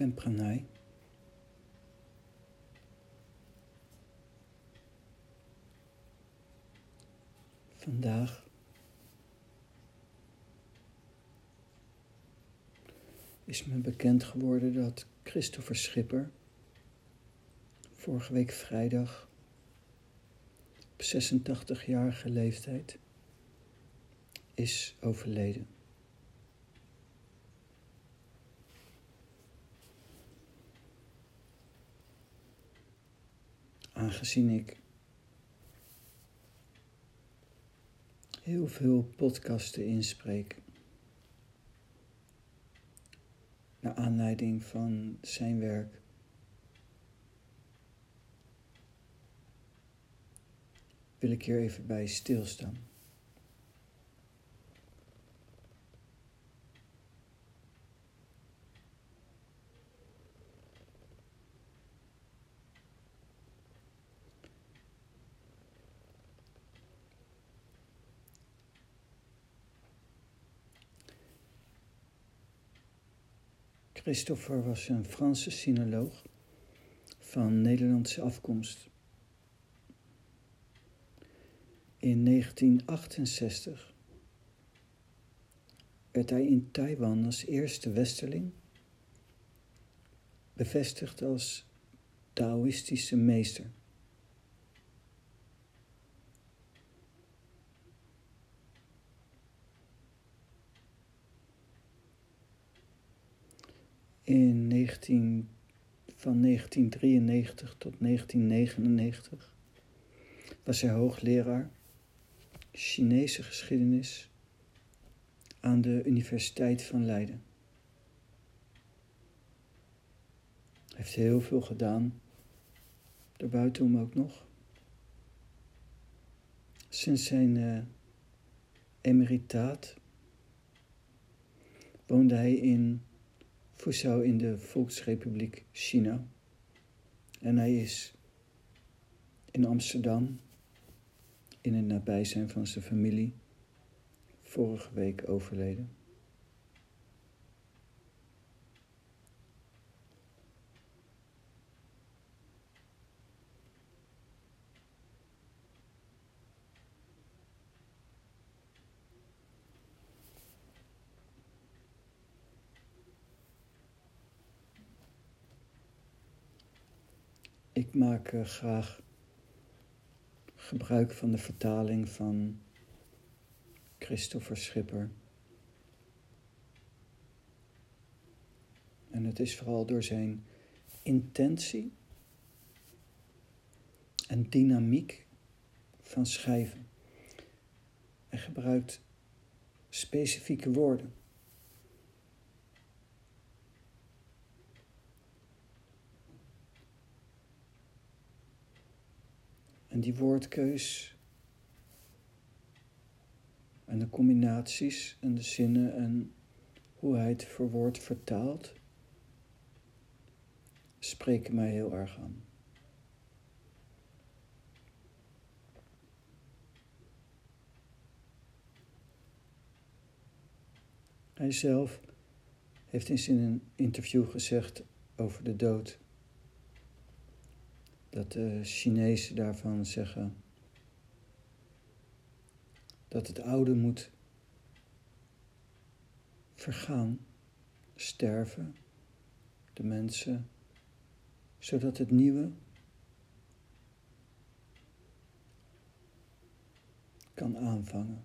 ben Pranay. Vandaag is me bekend geworden dat Christopher Schipper vorige week vrijdag op 86-jarige leeftijd is overleden. Aangezien ik heel veel podcasten inspreek. Naar aanleiding van zijn werk. Wil ik hier even bij stilstaan. Christopher was een Franse sinoloog van Nederlandse afkomst. In 1968 werd hij in Taiwan als eerste westerling bevestigd als Taoïstische meester. In 19, van 1993 tot 1999 was hij hoogleraar Chinese geschiedenis aan de Universiteit van Leiden. Hij heeft heel veel gedaan, daarbuiten ook nog. Sinds zijn uh, emeritaat woonde hij in Fuzhou in de Volksrepubliek China. En hij is in Amsterdam, in het nabijzijn van zijn familie, vorige week overleden. Ik maak graag gebruik van de vertaling van Christopher Schipper. En het is vooral door zijn intentie en dynamiek van schrijven. Hij gebruikt specifieke woorden. En die woordkeus en de combinaties en de zinnen en hoe hij het verwoord vertaalt, spreken mij heel erg aan. Hij zelf heeft eens in een interview gezegd over de dood dat de Chinezen daarvan zeggen dat het oude moet vergaan, sterven, de mensen, zodat het nieuwe kan aanvangen.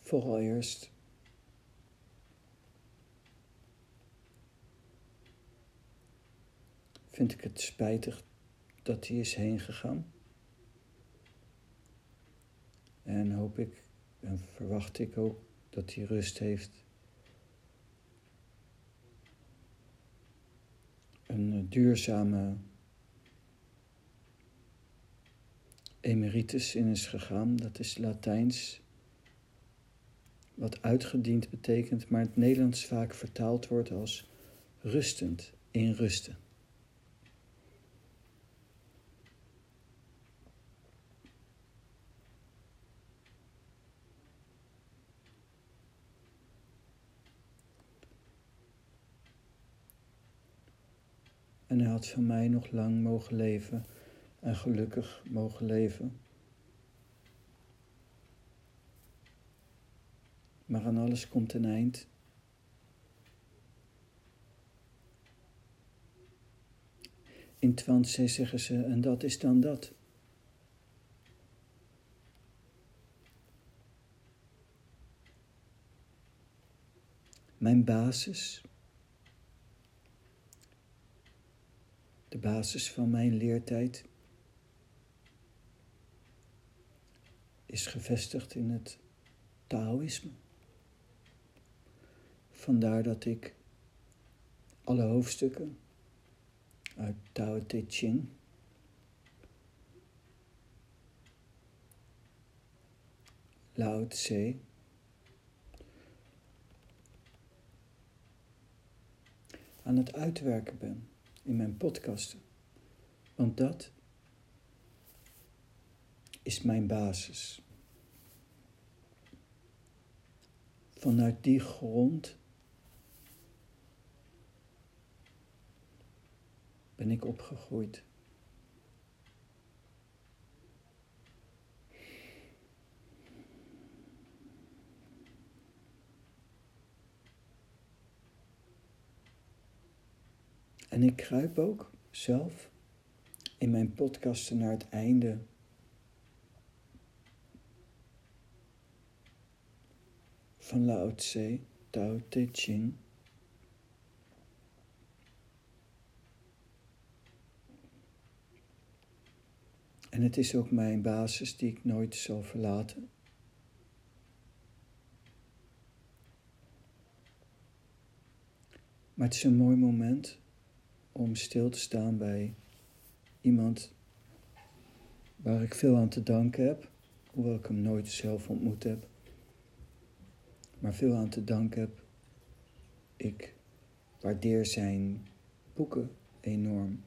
Vooral eerst vind ik het spijtig dat hij is heen gegaan. En hoop ik en verwacht ik ook dat hij rust heeft. Een duurzame emeritus in is gegaan. Dat is Latijns, wat uitgediend betekent, maar het Nederlands vaak vertaald wordt als rustend, in rusten. Van mij nog lang mogen leven en gelukkig mogen leven. Maar aan alles komt een eind. In Twantse zeggen ze, en dat is dan dat. Mijn basis, de basis van mijn leertijd, is gevestigd in het Taoïsme. Vandaar dat ik alle hoofdstukken uit Tao Te Ching Lao Tse aan het uitwerken ben in mijn podcasten. Want dat is mijn basis. Vanuit die grond ben ik opgegroeid. En ik kruip ook zelf in mijn podcasten naar het einde van Lao Tse, Tao Te Ching. En het is ook mijn basis die ik nooit zal verlaten. Maar het is een mooi moment om stil te staan bij iemand waar ik veel aan te danken heb, hoewel ik hem nooit zelf ontmoet heb, maar veel aan te danken heb. Ik waardeer zijn boeken enorm.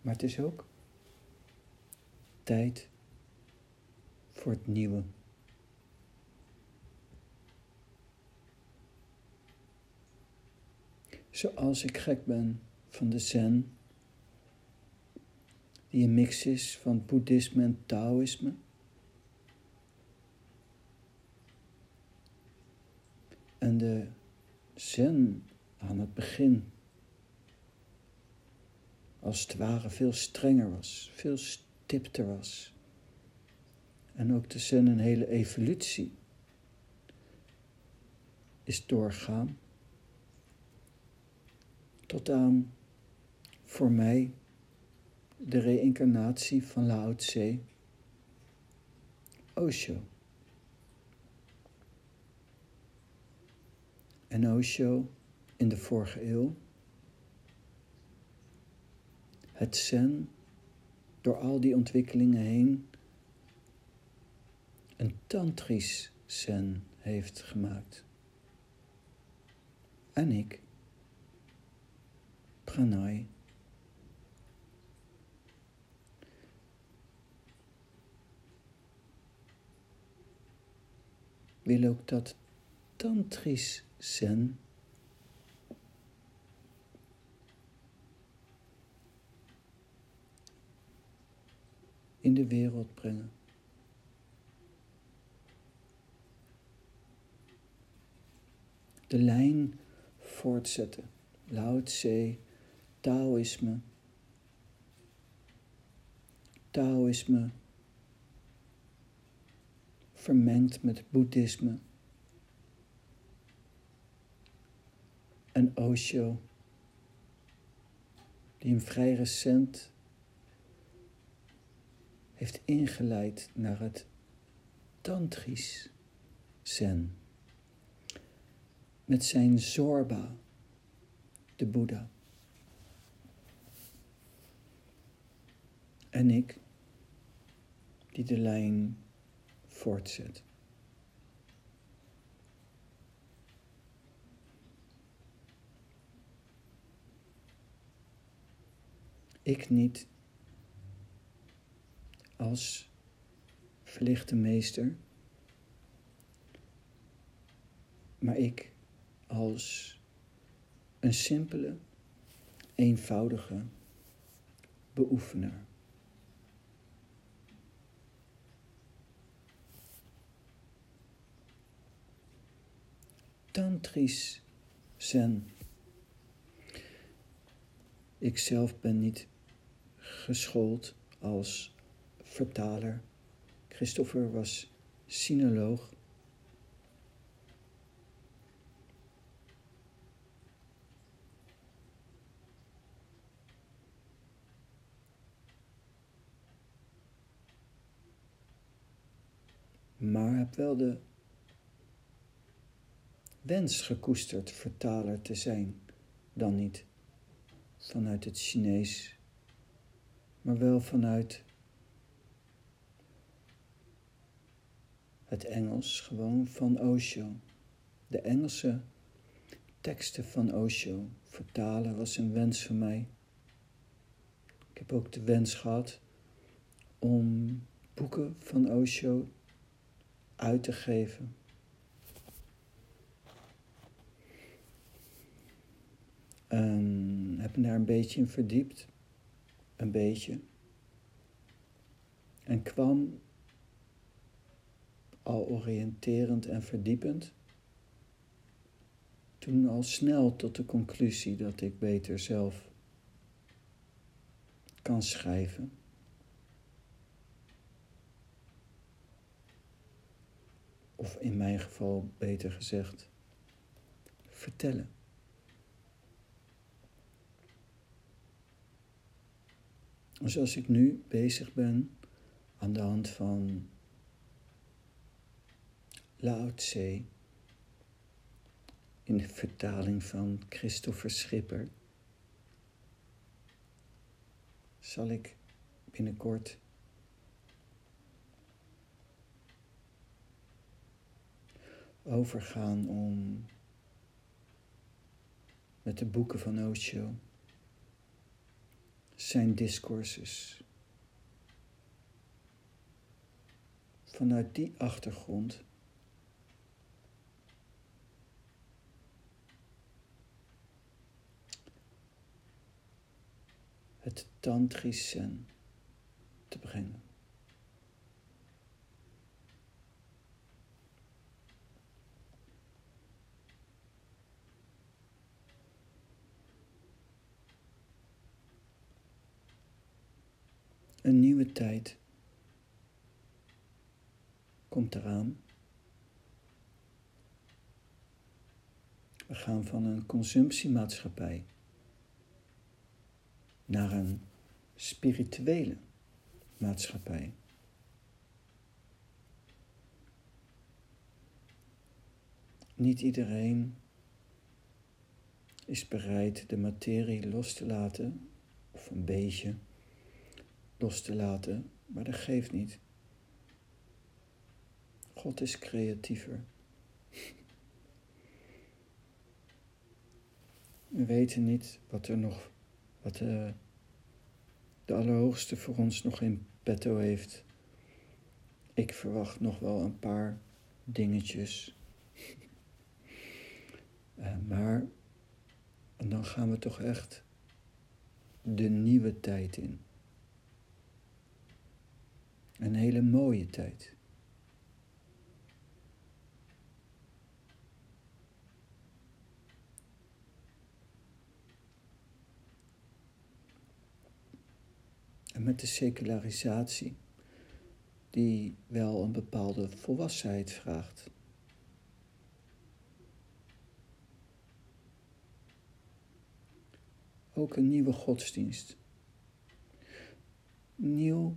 Maar het is ook tijd voor het nieuwe. Zoals ik gek ben van de Zen, die een mix is van boeddhisme en taoïsme. En de Zen aan het begin als het ware veel strenger was, veel stipter was. En ook zin een hele evolutie is doorgaan. Tot aan, voor mij, de reïncarnatie van Lao Tse, Osho. En Osho in de vorige eeuw het zen door al die ontwikkelingen heen een tantrisch zen heeft gemaakt. En ik, pranay, wil ook dat tantrisch zen de wereld brengen. De lijn voortzetten. Lao Tse, Taoïsme. Taoïsme vermengd met boeddhisme. En Osho, die hem vrij recent heeft ingeleid naar het tantrisch zen. Met zijn Zorba, de Boeddha. En ik, die de lijn voortzet. Ik niet als verlichte meester, maar ik als een simpele, eenvoudige beoefenaar. Tantrisch Zen. Ik zelf ben niet geschoold als vertaler. Christopher was sinoloog. Maar heb wel de wens gekoesterd vertaler te zijn, dan niet vanuit het Chinees, maar wel vanuit het Engels, gewoon van Osho. De Engelse teksten van Osho vertalen was een wens van mij. Ik heb ook de wens gehad om boeken van Osho uit te geven. En heb me daar een beetje in verdiept. Een beetje. En kwam al oriënterend en verdiepend. Toen al snel tot de conclusie dat ik beter zelf kan schrijven. Of in mijn geval beter gezegd, vertellen. Zoals ik nu bezig ben aan de hand van Lao in de vertaling van Christopher Schipper zal ik binnenkort overgaan om met de boeken van Osho zijn discourses. Vanuit die achtergrond het tantrisch zen te brengen. Een nieuwe tijd komt eraan. We gaan van een consumptiemaatschappij naar een spirituele maatschappij. Niet iedereen is bereid de materie los te laten, of een beetje los te laten, maar dat geeft niet. God is creatiever. We weten niet wat er nog, wat de, de Allerhoogste voor ons nog in petto heeft. Ik verwacht nog wel een paar dingetjes. Uh, maar dan gaan we toch echt de nieuwe tijd in. Een hele mooie tijd. En met de secularisatie, die wel een bepaalde volwassenheid vraagt. Ook een nieuwe godsdienst. Nieuw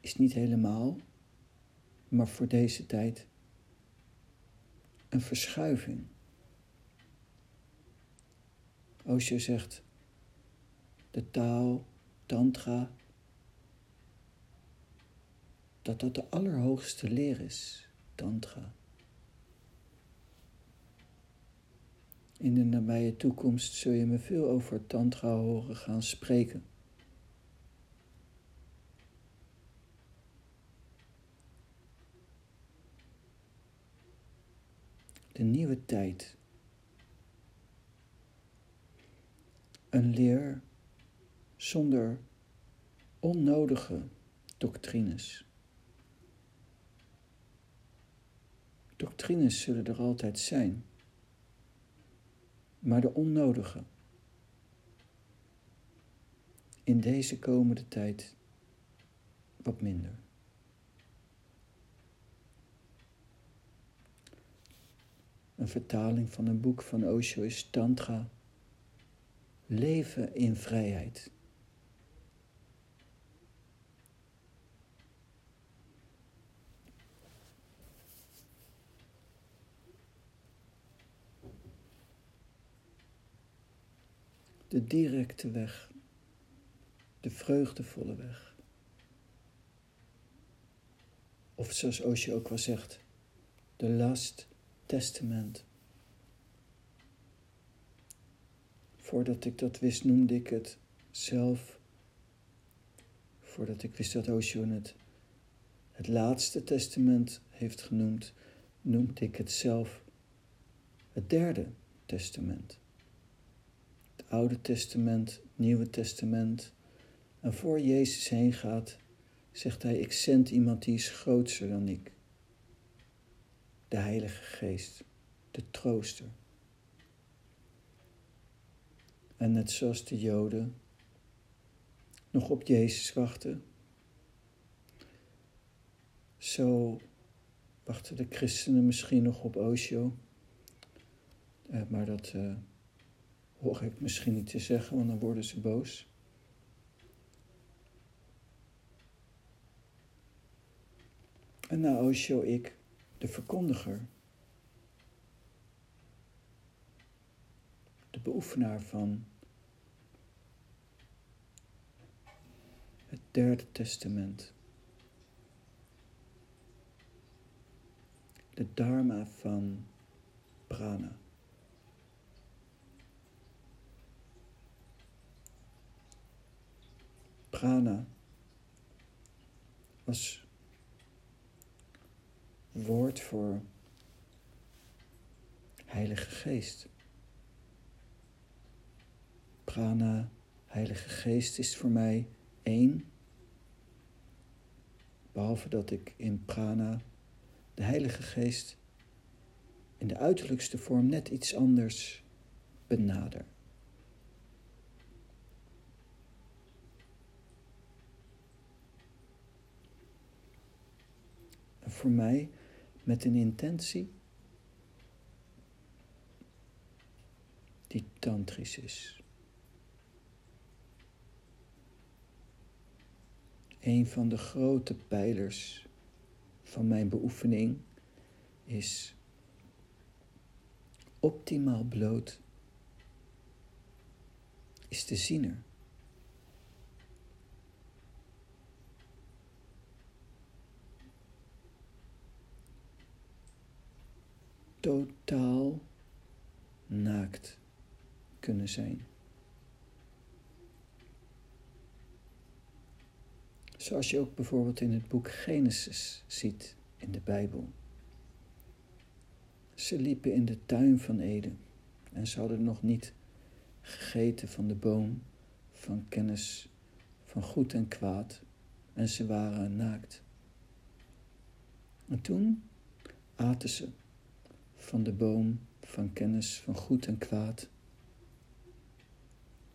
is niet helemaal, maar voor deze tijd een verschuiving. Osho zegt, de taal, tantra, dat dat de allerhoogste leer is, tantra. In de nabije toekomst zul je me veel over tantra horen gaan spreken. De nieuwe tijd. Een leer zonder onnodige doctrines. Doctrines zullen er altijd zijn, maar de onnodige in deze komende tijd wat minder. Een vertaling van een boek van Osho is Tantra. Leven in vrijheid. De directe weg, de vreugdevolle weg. Of zoals Osho ook wel zegt, de last testament. Voordat ik dat wist, noemde ik het zelf. Voordat ik wist dat Osho het, het laatste testament heeft genoemd, noemde ik het zelf het derde testament. Oude Testament, Nieuwe Testament. En voor Jezus heen gaat, zegt hij: Ik zend iemand die is groter dan ik de Heilige Geest, de trooster. En net zoals de Joden nog op Jezus wachten, zo wachten de christenen misschien nog op Osho. Eh, maar dat uh, hoor ik misschien niet te zeggen, want dan worden ze boos. En na Osho ik de verkondiger, de beoefenaar van het derde testament, de dharma van prana. Prana was woord voor Heilige Geest. Prana, Heilige Geest is voor mij één. Behalve dat ik in prana de Heilige Geest in de uiterlijkste vorm net iets anders benader. En voor mij met een intentie die tantrisch is. Een van de grote pijlers van mijn beoefening is optimaal bloot is de ziener. Totaal naakt kunnen zijn. Zoals je ook bijvoorbeeld in het boek Genesis ziet in de Bijbel. Ze liepen in de tuin van Eden en ze hadden nog niet gegeten van de boom van kennis van goed en kwaad en ze waren naakt. En toen aten ze van de boom van kennis van goed en kwaad.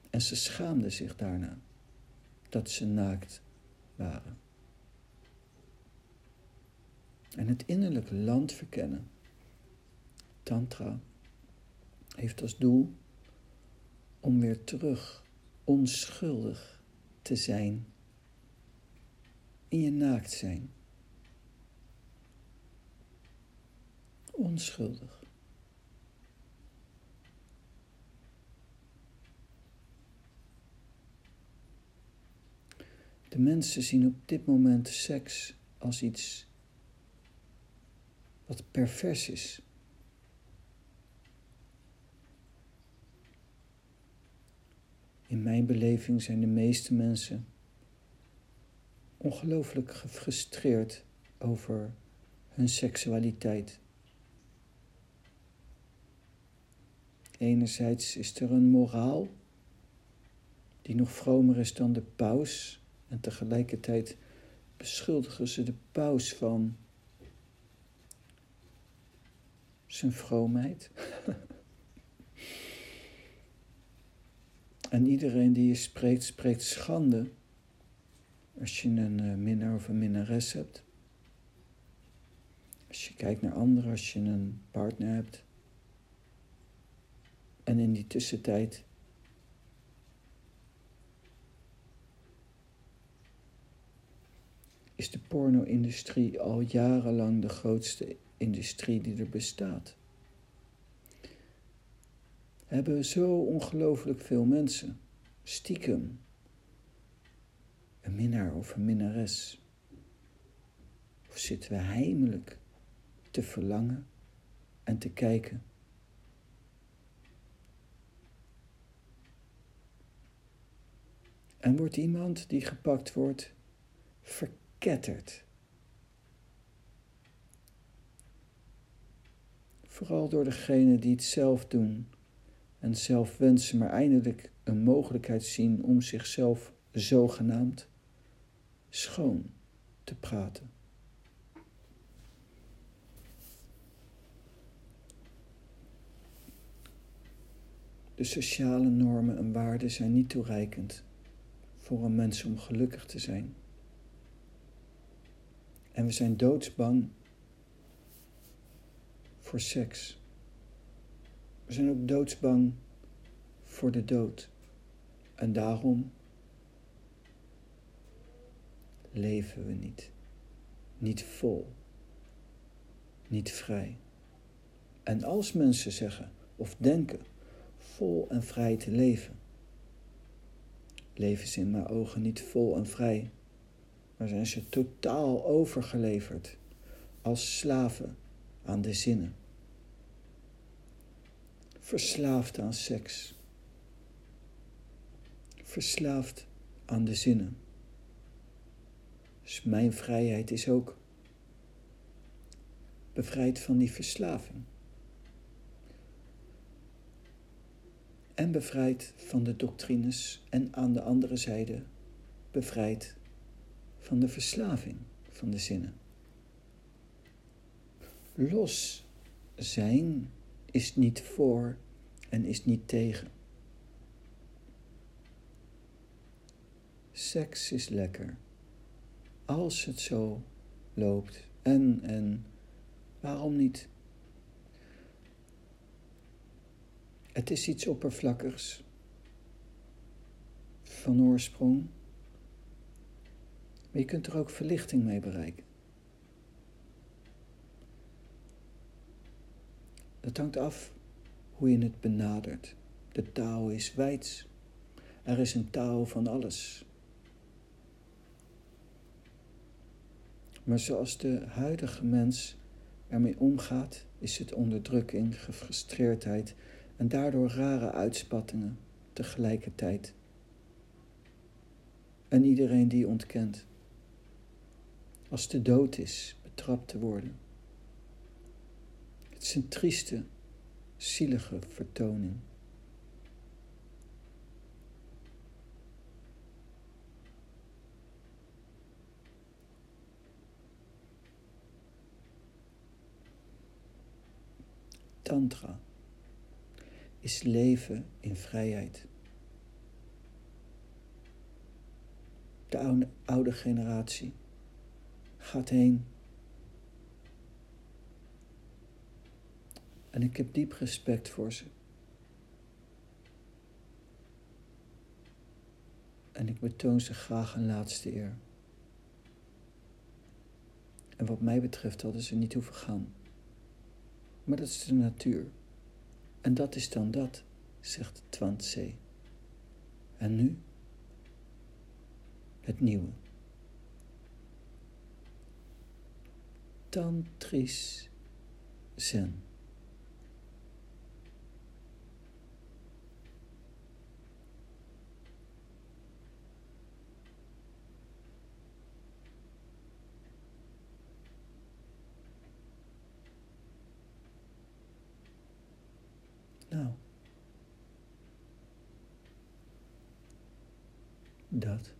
En ze schaamden zich daarna dat ze naakt waren. En het innerlijke land verkennen. Tantra heeft als doel om weer terug onschuldig te zijn in je naakt zijn. Onschuldig. De mensen zien op dit moment seks als iets wat pervers is. In mijn beleving zijn de meeste mensen ongelooflijk gefrustreerd over hun seksualiteit. Enerzijds is er een moraal die nog vromer is dan de paus en tegelijkertijd beschuldigen ze de paus van zijn vroomheid. en iedereen die je spreekt, spreekt schande als je een uh, minnaar of een minnares hebt. Als je kijkt naar anderen, als je een partner hebt. En in die tussentijd is de porno-industrie al jarenlang de grootste industrie die er bestaat. Hebben zo ongelooflijk veel mensen stiekem een minnaar of een minnares? Of zitten we heimelijk te verlangen en te kijken? En wordt iemand die gepakt wordt verketterd? Vooral door degenen die het zelf doen en zelf wensen, maar eindelijk een mogelijkheid zien om zichzelf zogenaamd schoon te praten. De sociale normen en waarden zijn niet toereikend voor een mens om gelukkig te zijn. En we zijn doodsbang voor seks. We zijn ook doodsbang voor de dood. En daarom leven we niet. Niet vol. Niet vrij. En als mensen zeggen of denken vol en vrij te leven, leven ze in mijn ogen niet vol en vrij, maar zijn ze totaal overgeleverd als slaven aan de zinnen. Verslaafd aan seks. Verslaafd aan de zinnen. Dus mijn vrijheid is ook bevrijd van die verslaving. En bevrijd van de doctrines en aan de andere zijde bevrijd van de verslaving van de zinnen. Los zijn is niet voor en is niet tegen. Seks is lekker. Als het zo loopt. En, en, waarom niet? Het is iets oppervlakkigs. Van oorsprong. Maar je kunt er ook verlichting mee bereiken. Het hangt af hoe je het benadert. De taal is wijds. Er is een taal van alles. Maar zoals de huidige mens ermee omgaat, is het onderdrukking, gefrustreerdheid en daardoor rare uitspattingen tegelijkertijd. En iedereen die ontkent. Als de dood is, betrapt te worden. Het is een trieste, zielige vertoning. Tantra is leven in vrijheid. De oude, oude generatie gaat heen En ik heb diep respect voor ze. En ik betoon ze graag een laatste eer. En wat mij betreft hadden ze niet hoeven gaan. Maar dat is de natuur. En dat is dan dat, zegt Twantse. En nu? Het nieuwe. Tantris Zen. Dat.